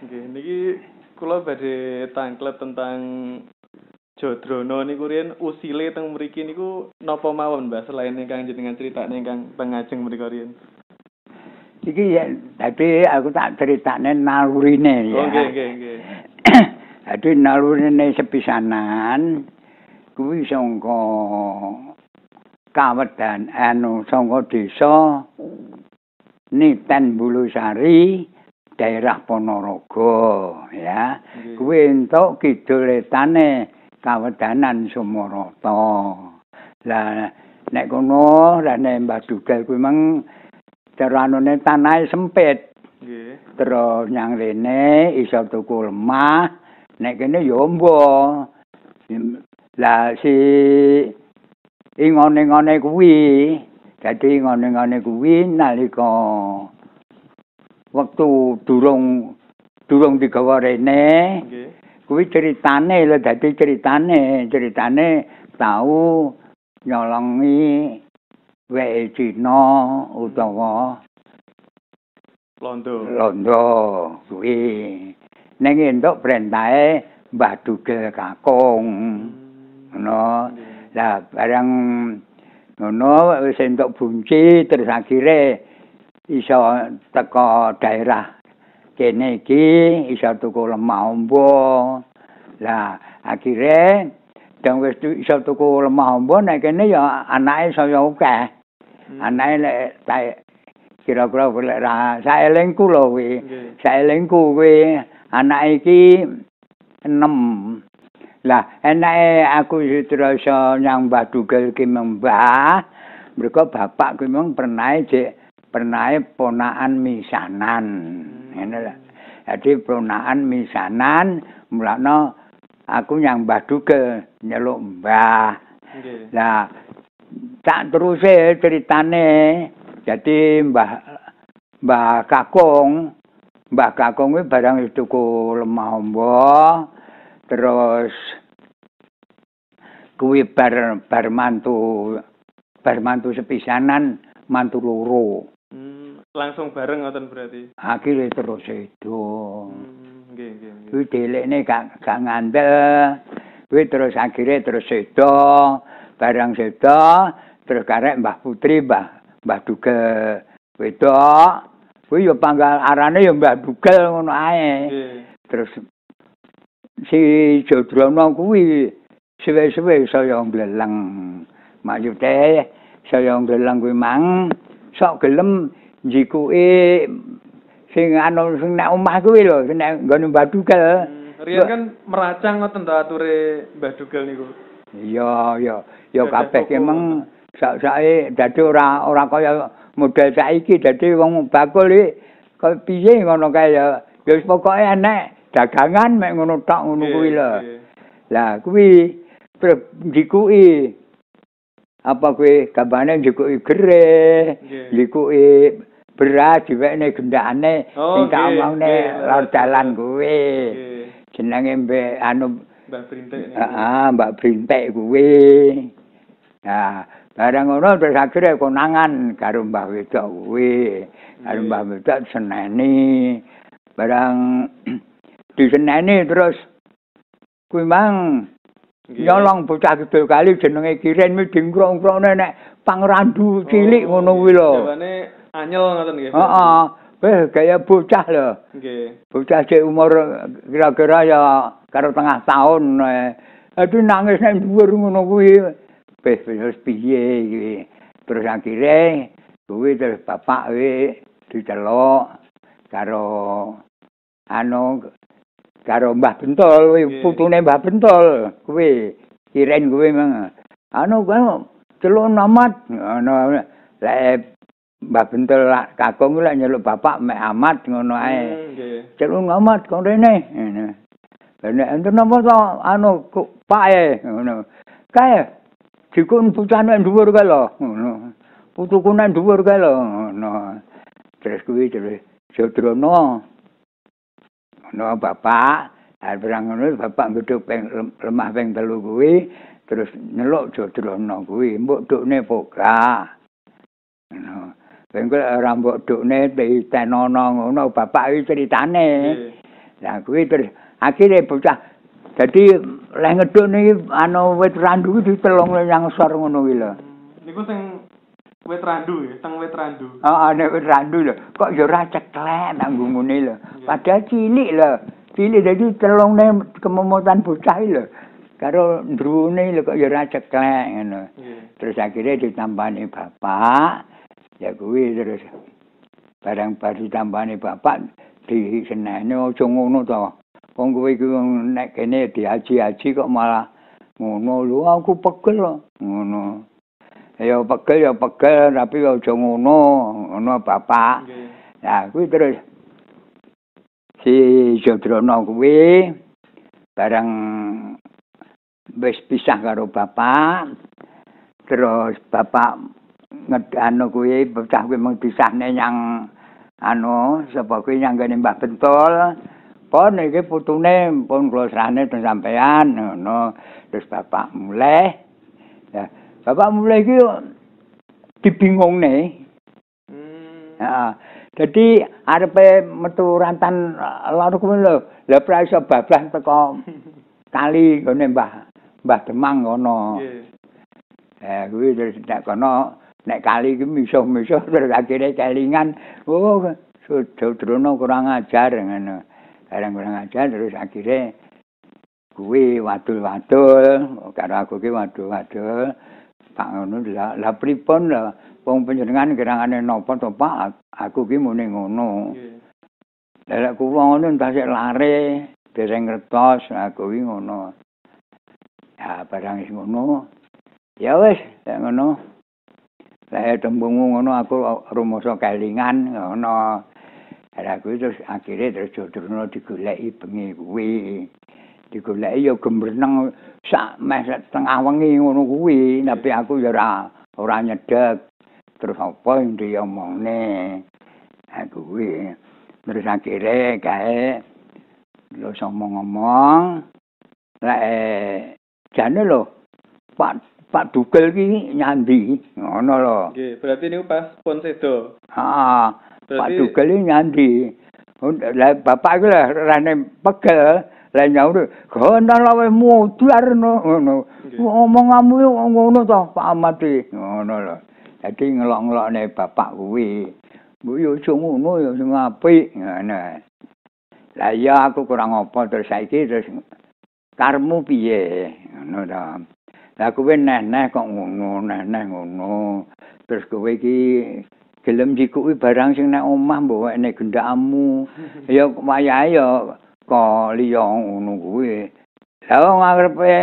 Nggih, niki kula badhe tangklet tentang Jodrono niku riyen usile teng mriki niku napa mawon, Mbah, selain ingkang jenengan critakne ingkang pengajeng mriku riyen. Iki ya dadi aku tak critakne nalurine ya. Oh, nggih, nggih, nggih. Dadi nalurine sepisanan kuwi sangka kawedan anu sangka desa Niten Bulusari daerah Ponorogo ya. Kuwi entuk kiduletane kawedanan Sumarata. Lah nek kono rene Mbah Dugal kuwi meng ceranone tanahe sempit. Nggih. Terus nyang rene iso tuku lemah, nek kene ya ombo. Lah si ingone-ingone kuwi, dadi ingone-ingone kuwi nalika wektu durung durung digawa rene, Nggih. kuwi ceritane lho dadi ceritane. Ceritane tau nyolongi weke Cina utawa Londo. londo. Kuwi ning entuk perintahe Mbah Dugel Kakung. Ngono. Lah bareng ngono wis entuk bunci terus akhire iso teko daerah kene iki iso tuku lemah ombo. Lah akhire dong wis iso tuku lemah ombo nek kene ya anake saya akeh. Anake lek kira-kira lek ra saelingku lho kuwi. Saelingku kuwi anake iki enem. Lah enake aku terus nyang Mbah Dugel ki mbah. Mereka bapak kuwi mung pernah jek pernah ponakan misanan. Ngene lho. Jadi ponakan misanan mulakno aku nyang Mbah Dugel nyeluk mbah. Nggih. Lah tak teruse ceritane. Jadi Mbah Mbah Kakung, Mbah Kakung kuwi barang wis tuku lemah ombo. Terus kuwi bar bar mantu bar mantu sepisanan mantu loro. Hmm, langsung bareng ngoten berarti. Akhire terus itu. Hmm, nggih, nggih, nggih. Kuwi delekne gak gak ngandel. Kuwi terus akhire terus sedo, barang sedo, terus karek Mbah Putri, Mbah Mbah Dugel wedok. Kuwi ya panggal arane ya Mbah Dugel ngono ae. Terus si Jodrono kuwi suwe-suwe saya mbleleng. Maksude saya mbleleng kuwi mang sok gelem njikuki sing anu sing nek omah kuwi lho, sing nek nggone Mbah Dugel. Riyen kan meracang ngoten to ature Mbah Dugal niku. Iya, iya. Ya kabeh ki meng sak-sake dadi ora ora kaya model saiki dadi wong bakul iki kaya piye ngono kae ya. Ya wis pokoke enek dagangan mek ngono tok ngono kuwi lho. Lah kuwi terus njikuki apa kuwi gambane njikuki gereh, Nggih. njikuki beras diwekne gendakane Oh, sing tak nggih, omongne nggih. lor dalan. Nggih. Jenenge mbek anu Brintik niku. Heeh, Mbak Brintek kuwi. Nah, barang ngono terus akhire konangan karo Mbah Wedok kuwi. Karo. Mbah Wedok seneni. Barang diseneni terus kuwi mang Nggih. nyolong bocah kidul kali jenenge Kiren mi dingkrong-krone nek pangrandu cilik Oh, ngono kuwi lho. Jawane anyel ngoten nggih. Heeh. Weh kaya bocah lho. Nggih. Bocah cek umur kira-kira ya karo tengah tahun. Eh. Aduh nangis nang dhuwur ngono kuwi. Wis wis piye iki. Terus akhire kuwi terus bapak kuwi diceluk karo anu karo Mbah Bentol kuwi putune Mbah Bentol kuwi. Kiren kuwi mang. Anu kuwi celuk namat ngono. Lek Mbah Bentol kakung lek nyeluk bapak mek amat ngono ae. Hmm, Nggih. Celuk ngamat kok rene. Ngono. Nek enten napa to anu kok pae ngono. Kae dikon pucane dhuwur kae lho ngono. Putuku nang dhuwur kae lho ngono. Terus kuwi terus Jodrono. Ngono bapak, arep ngono bapak ngeduk peng lem- lemah peng telu kuwi terus nyeluk Jodrono kuwi mbok dukne poka. Ngono. Kok ora mbok dukne ditenono ngono bapak iki critane. Lah kuwi terus akhire bocah dadi leh ngeduk niki anu wit randu ditelong yang sor ngono kuwi lho. Niku sing wit randu ya, teng wit randu. Heeh, oh, nek wit randu lho. Kok ya ora ceklek nang ngene lho. Padahal cilik lho. Cilik dadi telongne kemomotan bocah lho. Karo ndrune lho kok ya ora ceklek ngono. Terus akhirnya ditambani bapak. ya kuwi terus barang bar ditambani bapak di senene aja ngono to wong kuwi iku nek kene diaji-aji kok malah ngono lho aku pegel ngono ya pegel ya pegel tapi aja ngono ngono bapak. Ya kuwi terus. Si Jodrono kuwi barang wis pisah karo bapak. Terus bapak ngedano kuwi bocah kuwi mung disahne yang anu sapa kuwi nyanggane Mbah Bentol pon iki putune pun kula serane teng sampean ngono. Terus bapak mulai ya bapak mulai iki dibingungne. Hmm. ya jadi arepe metu rantan loro kuwi lho. Lha pra iso bablas teko kali ngene Mbah Mbah Demang ngono. Eh, kuwi terus nek kono nek kali iki misuh-misuh terus akhire kelingan. Oh Sudrono kurang ajar ngono barang kurang ajar terus akhire kuwi wadul-wadul karo aku ki wadul-wadul tak ngono lah. Pripun lah wong panjenengan kirangane napa to Pak? Aku ki muni ngono. Lha kula ngono entah lare dereng ngertos aku ki ngono. Ya barang ngono. Ya wis ngono. Lah tembung ngono aku rumoso kelingan ngono. Lah kuwi terus akhire terus jodrono digoleki bengi kuwi. Digoleki ya gemreneng sak meh setengah wengi ngono kuwi, tapi aku ya ora ora nyedek. Terus apa yang diomongne? Aku kuwi terus akhire kae lo ngomong-ngomong. Lah eh jane lho Pak Pak Dugel ki nyandi ngono lho. Nggih, berarti niku pas pun sedo. Heeh. Pak Dugel ki nyandi. Lah bapak iku lah rene pegel, lah nyaur, "Gono lawe mudhar ngono." Omonganmu ngono to, Pak Amati. Ngono lho. Dadi ngelok-ngelokne bapak kuwi. Bu yo ngono yo sing apik ngono. Lah iya aku kurang apa terus saiki terus karmu piye? Ngono to. Lah kowe neh-neh kok ngono, neh-neh ngono. Terus kowe iki gelem dikuwi barang sing nek omah mbok nek gendakmu. ya wayahe ya liya ngono kuwi. Lah wong arepe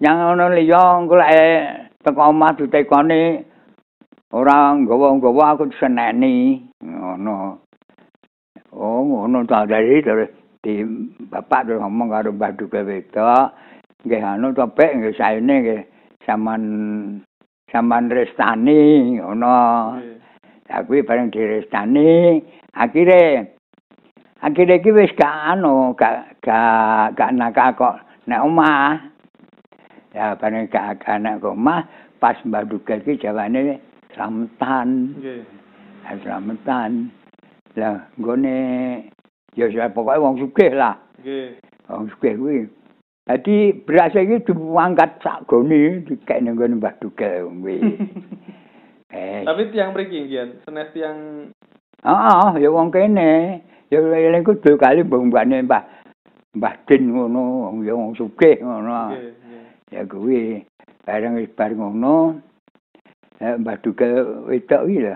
nyang ngono liya engko lek teko omah ditekoni ora nggawa-nggawa aku diseneni ngono. Oh ngono ta dari terus di bapak terus ngomong karo Mbah Duke wedok nggih anu topek nggih saene nggih sampean sampean restani ngono ya kuwi bareng direstani akhire akhire iki wis gak anu gak gak gak nakal kok nek omah. Ya bareng gak anak omah pas mbak duga iki jawane slametan nggih. Slametan lah nggone ya pokoke wong sugih lah. Nggih. Wong sugih kuwi. Jadi beras iki diangkat sak goni dikek ning nggon Mbah Dugel kuwi. eh. Tapi tiang mriki nggih, senes tiang Heeh, ya wong kene. Ya eling kudu kali mbane Mbah Mbah Din ngono, ya wong sugih ngono. Ya kuwi bareng wis bar ngono. Mbah Dugel wedok iki lho.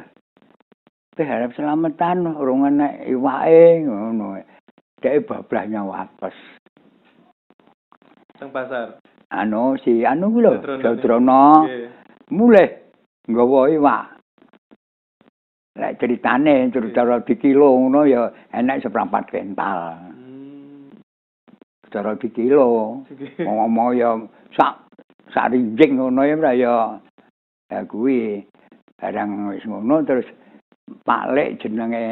Berharap selamatan urung enek iwake ngono. Dek bablahnya wates. Teng pasar. Anu si anu ku lho, Jodrono. Mulih nggawa iwak. Lek ceritane cara di kilo ngono ya enek seperempat kental. Hmm. Cara di kilo. Ngomong ya sak sak rinjing ngono ya ya. Ya kuwi barang wis ngono terus Pak Lek jenenge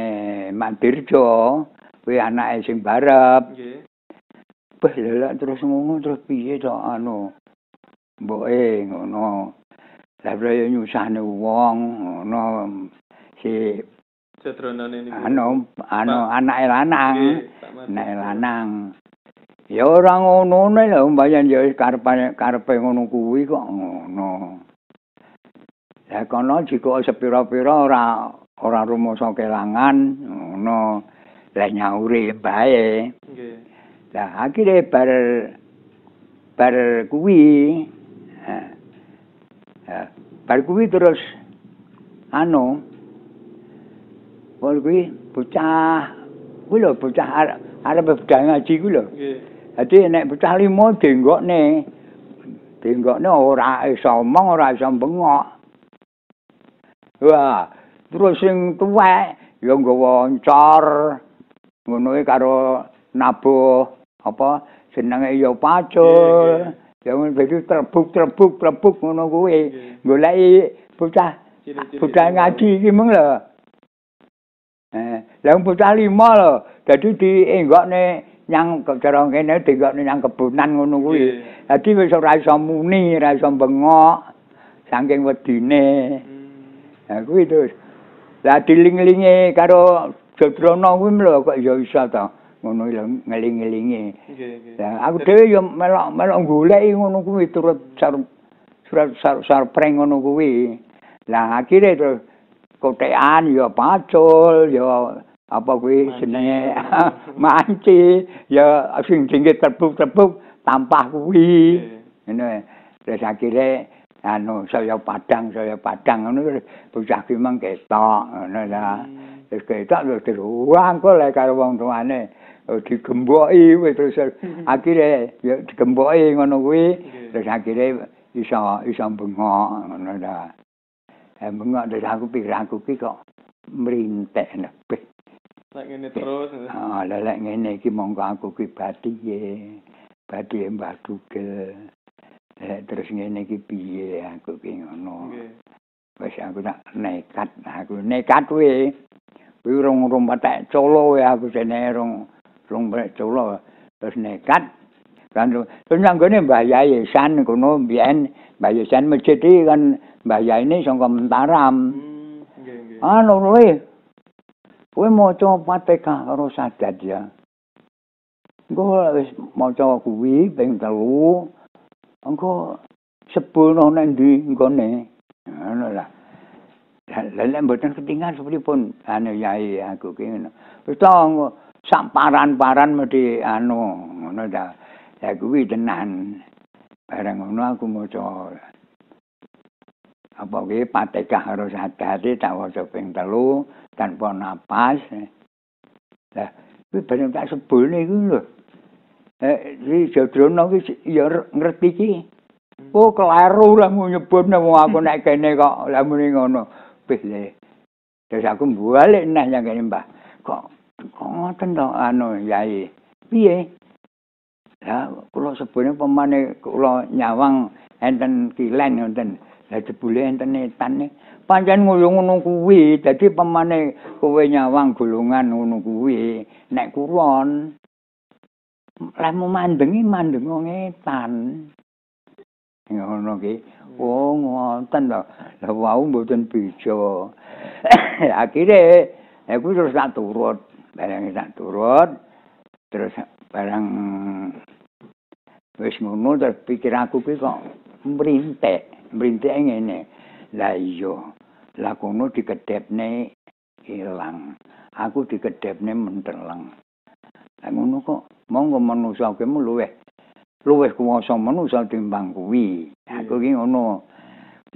Mandirjo, kuwi anake sing barep. Nggih. Wah, lelak terus ngono terus piye to anu. Mboke ngono. Lah yo nyusahne wong ngono. Si Jodrono niku. anu anu anake lanang. Anake lanang. Ya ora ngono lho mbayan ya karepe karepe ngono kuwi kok ngono. Ya kono jika sepira-pira ora ora rumasa kelangan ngono. Lah nyauri bae. Nggih. Lah akhire bar bar kuwi eh, eh, bar kuwi terus anu Pol kuwi bocah kuwi lho bocah arep arep budal ngaji kuwi lho. Nggih. Dadi nek bocah limo denggokne denggokne ora iso omong ora iso bengok. Wah, terus sing tuwek ya nggawa encor ngono karo nabuh apa jenenge ya pacul. Ya ngono dadi trebuk trebuk trebuk ngono kuwi. Goleki bocah Cilik-cilik. bocah ngaji iki meng lho. Eh, lha bocah lima lho. Dadi dienggokne nyang cara kene dienggokne nyang kebunan ngono kuwi. Dadi wis ora iso muni, ora iso bengok saking wedine. Hmm. Nah kuwi terus. Lah diling-linge karo Jodrono kuwi lho kok ya iso to. Ngono lho ngeling-elinge. Nggih. Lah aku dhewe ya melok melok goleki ngono kuwi turut sar surat sar, sarpreng ngono kuwi. Lah akhire terus kotekan ya pacul ya apa kuwi jenenge manci ya sing tinggi terbuk-terbuk tampah kuwi. Ngono. Terus akhire anu saya padang saya padang ngono terus bocah ki meng ketok ngono lah. Hmm. Terus ketok terus diruangkul le karo wong tuane. Digemboki wis terus akhire ya digemboki ngono kuwi terus akhire iso iso bengok ngono lah. Eh bengok aku pikir aku ki kok merintek. Nek ngene terus. Ah lah lek ngene iki monggo aku ki badiye. Badiye Mbah Dugel. Eh terus ngene iki piye aku ki ngono. Nggih. Wis aku tak nekat, aku nekat kuwi. Kuwi urung urung patek colo wae aku jene rung rung patek colo. Terus nekat. Kan terus nanggone Mbah Yai San kono mbiyen Mbah Yai masjid iki kan Mbah Yai ini saka Mentaram. Hmm. Anu kowe. Kowe maca Fatihah karo sadat ya. Engko wis maca kuwi ping telu. Engko sepuluh nang ndi nggone. Ngono lah. Lah lek mboten ketinggal sepripun anu yai aku ki ngono. Wis to engko sak paran-paran mesti anu ngono ta. Ya kuwi tenan. Bareng ngono aku maca apa kuwi Fatihah karo sadat tak waca ping telu tanpa napas. Lah kuwi bareng tak sebulne iku lho. Eh, si Jodrono ki ya ngerti ki. Oh, kelaru lah mau nyebutnya wong aku nek kene kok lah muni ngono. Wis le. Terus aku balik neh yang kene Mbah. Kok kok ngoten to anu Yai. Piye? Lah kula sebune pemane kula nyawang enten kilen ngoten. Lah jebule enten etan pancen ngoyo ngono kuwi. Dadi pemane kowe nyawang golongan ngono kuwi. Nek kulon lah mau mandengi mandeng wong etan. Ngono ki. Oh, ngoten to. Lah wau mboten bisa. Akhire aku terus tak turut. Barang tak turut. Terus barang wis ngono terus pikir aku ki kok mrintek. Mrintek ngene. Lah iya. Lah kono dikedepne ilang. Aku dikedepne menteleng. Lah ngono kok monggo manusa kuwi luweh luweh kuwasa manusa timbang kuwi. Aku ki ngono.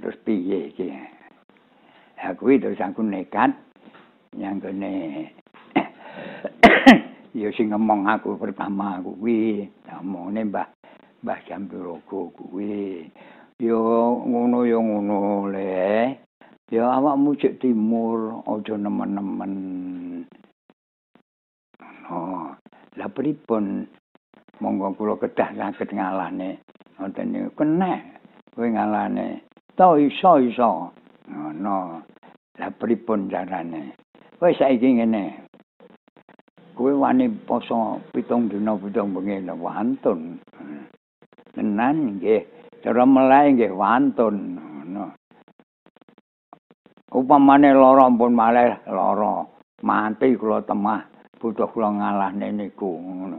Terus piye iki? Aku itu terus aku nekat yang kene ya sing ngomong aku pertama kuwi ngomongane Mbah Mbah Jambirogo kuwi ya ngono ya ngono le ya awakmu cek timur aja nemen-nemen oh lah pripun monggo kula kedah saged ngalane ngoten niku kenek kowe ngalane to iso iso ngono lah pripun carane wis saiki ngene kowe wani poso pitung dina pitung bengi wantun tenan nggih. Cara melai nggih wantun. Ngono. Upamane lara pun malih lara. Mati kula temah butuh kula ngalahne niku. Ngono.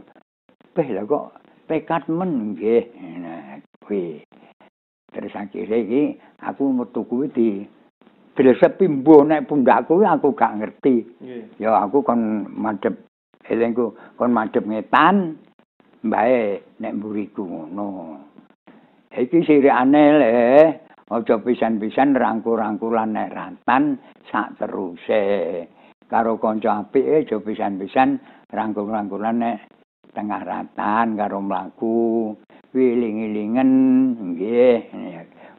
Peh lha kok tekad men nggih? Kuwi terus akhire iki aku metu kuwi di Filsafat mbuh nek pundakku aku gak ngerti. Ya aku kon madhep elingku kon madhep ngetan mbae nek mburiku ngono. Iki sirikane le aja pisan-pisan rangkul-rangkulan nek rantan sak teruse. Karo kanca apike aja pisan-pisan rangkul-rangkulan nek tengah rantan karo mlaku. Wiling-ilingen nggih.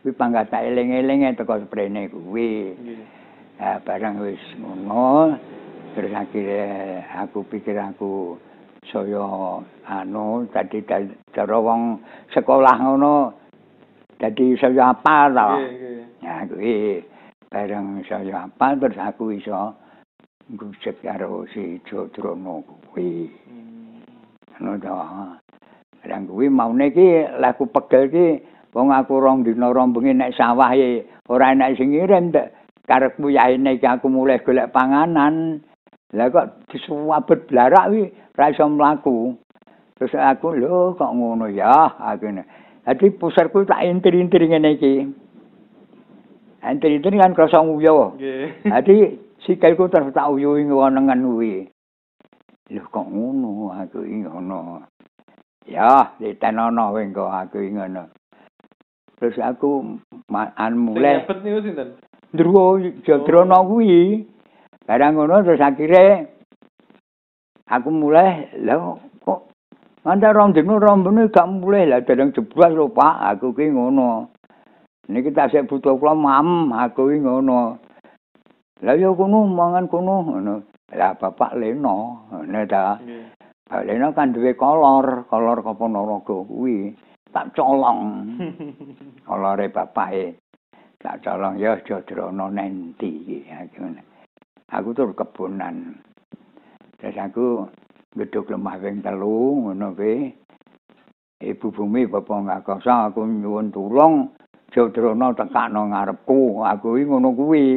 kuwi panggata eling-elinge teko sprene kuwi. Nggih. barang wis ngono terus akhirnya aku pikir aku saya anu tadi cara wong sekolah ngono dadi saya apa to. Ya kuwi bareng saya apa terus aku iso ngrujuk karo si Jodrono kuwi. Ngono to. Barang kuwi maune iki laku pegel iki Wong aku rong dina rong bengi nek sawah e ora enak sing ngirim karepku yaene iki aku mulai golek panganan. Lah kok disuwabet blarak wi ora iso mlaku. Terus aku lho kok ngono ya aku. Dadi pusarku tak intir-intir ngene iki. Intir-intir kan krasa nguyu. Nggih. Dadi sikilku terus tak uyuhi ngonengan kuwi. Lho kok ngono aku iki ngono. Ya, ditenono wing kok aku iki ngono. Terus aku an mulai. Sing niku sinten? Ndruwo oh. kuwi. Barang ngono terus akhire aku mulai lho kok Manda rong dino rong bene gak mulai lah dereng jeblas lho Pak aku ki ngono. Niki tak sik butuh kula mam aku ki ngono. Lah yo kono mangan kono ngono. Lah Bapak Leno ngene ta. Pak Leno kan duwe kolor, kolor Kaponorogo kuwi. tak colong. Olore bapake tak colong ya aja drono nenti iki aku. Tur kebunan. Terus aku gedhog lemah ping telu ngono kuwi. Ibu bumi bapak ngakosa aku nyuwun tulung Jodrono tekakno ngarepku. Aku iki ngono kuwi.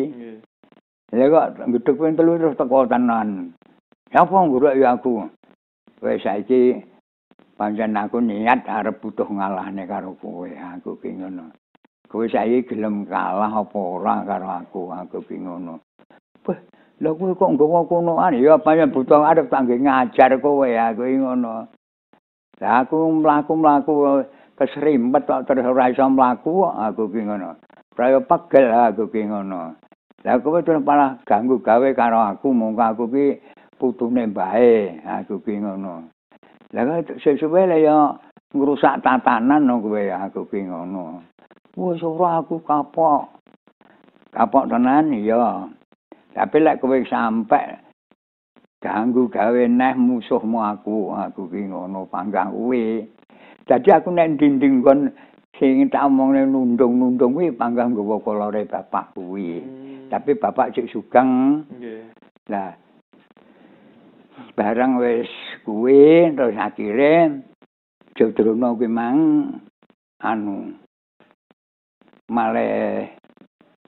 Nggih. kok gedhog ping telu terus teko tenan. Apa nguruk ya aku? Wes saiki pancen aku niat arep butuh ngalahne karo kowe aku ki ngono kowe saiki gelem kalah apa ora karo aku aku ki ngono lha kowe kok nggawa konoan ya pancen butuh arep tak ngajar kowe aku ki ngono lah aku mlaku-mlaku kesrimpet kok terus ora iso mlaku aku ki ngono prayo pegel aku ki ngono lah kowe terus malah ganggu gawe karo aku mung aku ki putune bae aku ki ngono Lah sesuwe le ya ngrusak tatanan no kowe aku ki ngono. Wis ora aku kapok. Kapok tenan ya. Tapi lek kowe sampe ganggu gawe neh musuhmu aku, aku ki ngono panggang kuwi. Dadi aku nek dinding kon sing tak omongne nundung-nundung kuwi panggang nggawa kolore bapak kuwi. Hmm. Tapi bapak cek sugeng. Nggih. Lah barang wis kuwi terus akhire Jodrono kuwi mang anu male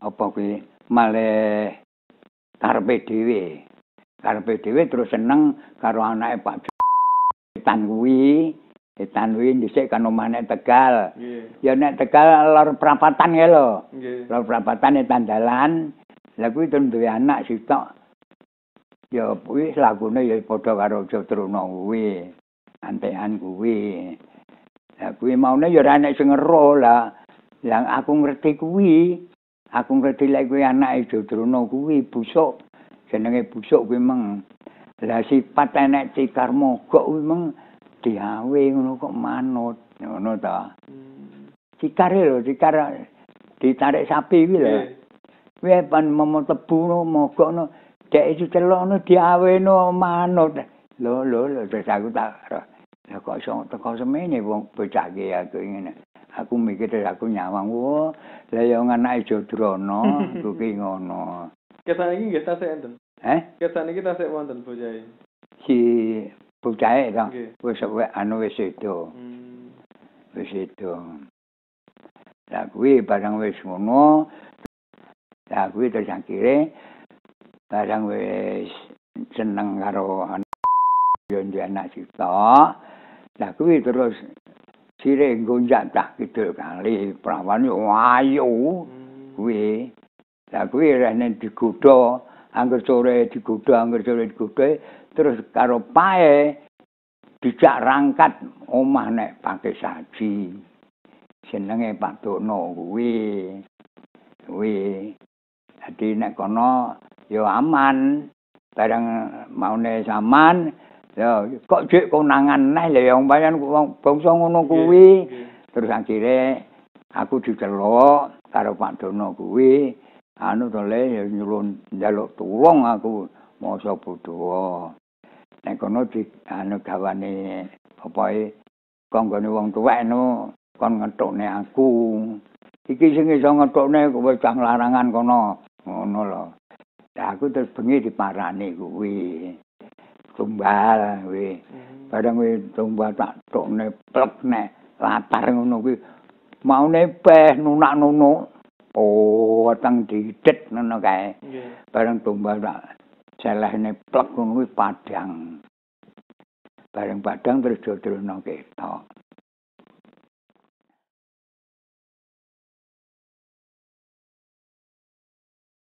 apa kuwi male karepe dhewe karepe dhewe terus seneng karo anake Pak Tan kuwi Etan kuwi dhisik kan omane Tegal. Yeah. Ya nek Tegal lor prapatan ya lho. Yeah. Lor prapatan etan dalan. Lah kuwi duwe anak sitok ya kuwi lagune ya padha karo Jatruna kuwi antekan kuwi lah kuwi maune ya ora nek sing ngero lah yang aku ngerti kuwi aku ngerti lek kuwi anake Jatruna kuwi busuk jenenge busuk kuwi meng lah sifat enek cikar mogok kuwi meng diawe ngono kok manut ngono ta hmm. cikar lho cikar ditarik sapi kuwi lho kuwi pan momo tebu mogok no Dek itu celokno diaweno manut. Lho lho lho terus aku tak Lah kok iso teko semene wong bocah iki aku ngene. Aku mikir aku nyawang wo. Lah ya anake Jodrono aku ki ngono. Kesan iki nggih tasik enten. Eh? Kesan iki tasik wonten bocah iki. Si bocah e to. Wis anu wis itu. Hmm. Wis itu. Lah kuwi barang wis ngono. Lah kuwi terus akhire barang wis seneng karo anak yo anak sita. Lah kuwi terus sire gonjak tak kidul kali prawan yo ayu kuwi. Lah kuwi rene digodha angger sore digodha angger sore digodha terus karo pae dijak rangkat omah nek pakai saji. Jenenge Pak Dono kuwi. kuwi dadi nek kono ya aman bareng maune saman ya kok jek konangan neh ya wong pancen bangsa ngono kuwi. terus akhire aku diceluk karo Pak Dono kuwi. Anu to le ya nyulun njaluk tulung aku masa bodho. Nek kono di anu gawane apa e kanggone wong tuwek no kon ngetukne aku. Iki sing iso ngetokne kowe cah larangan kono. Ngono lho. Ya aku terus bengi diparani kuwi tumbal kuwi bareng kuwi tumbal tak tokne plek nek latar ngono kuwi maune peh nunak nunuk oh weteng didet ngono kae bareng tumbal tak celehne plek ngono kuwi padang bareng padang terus jodrono ketok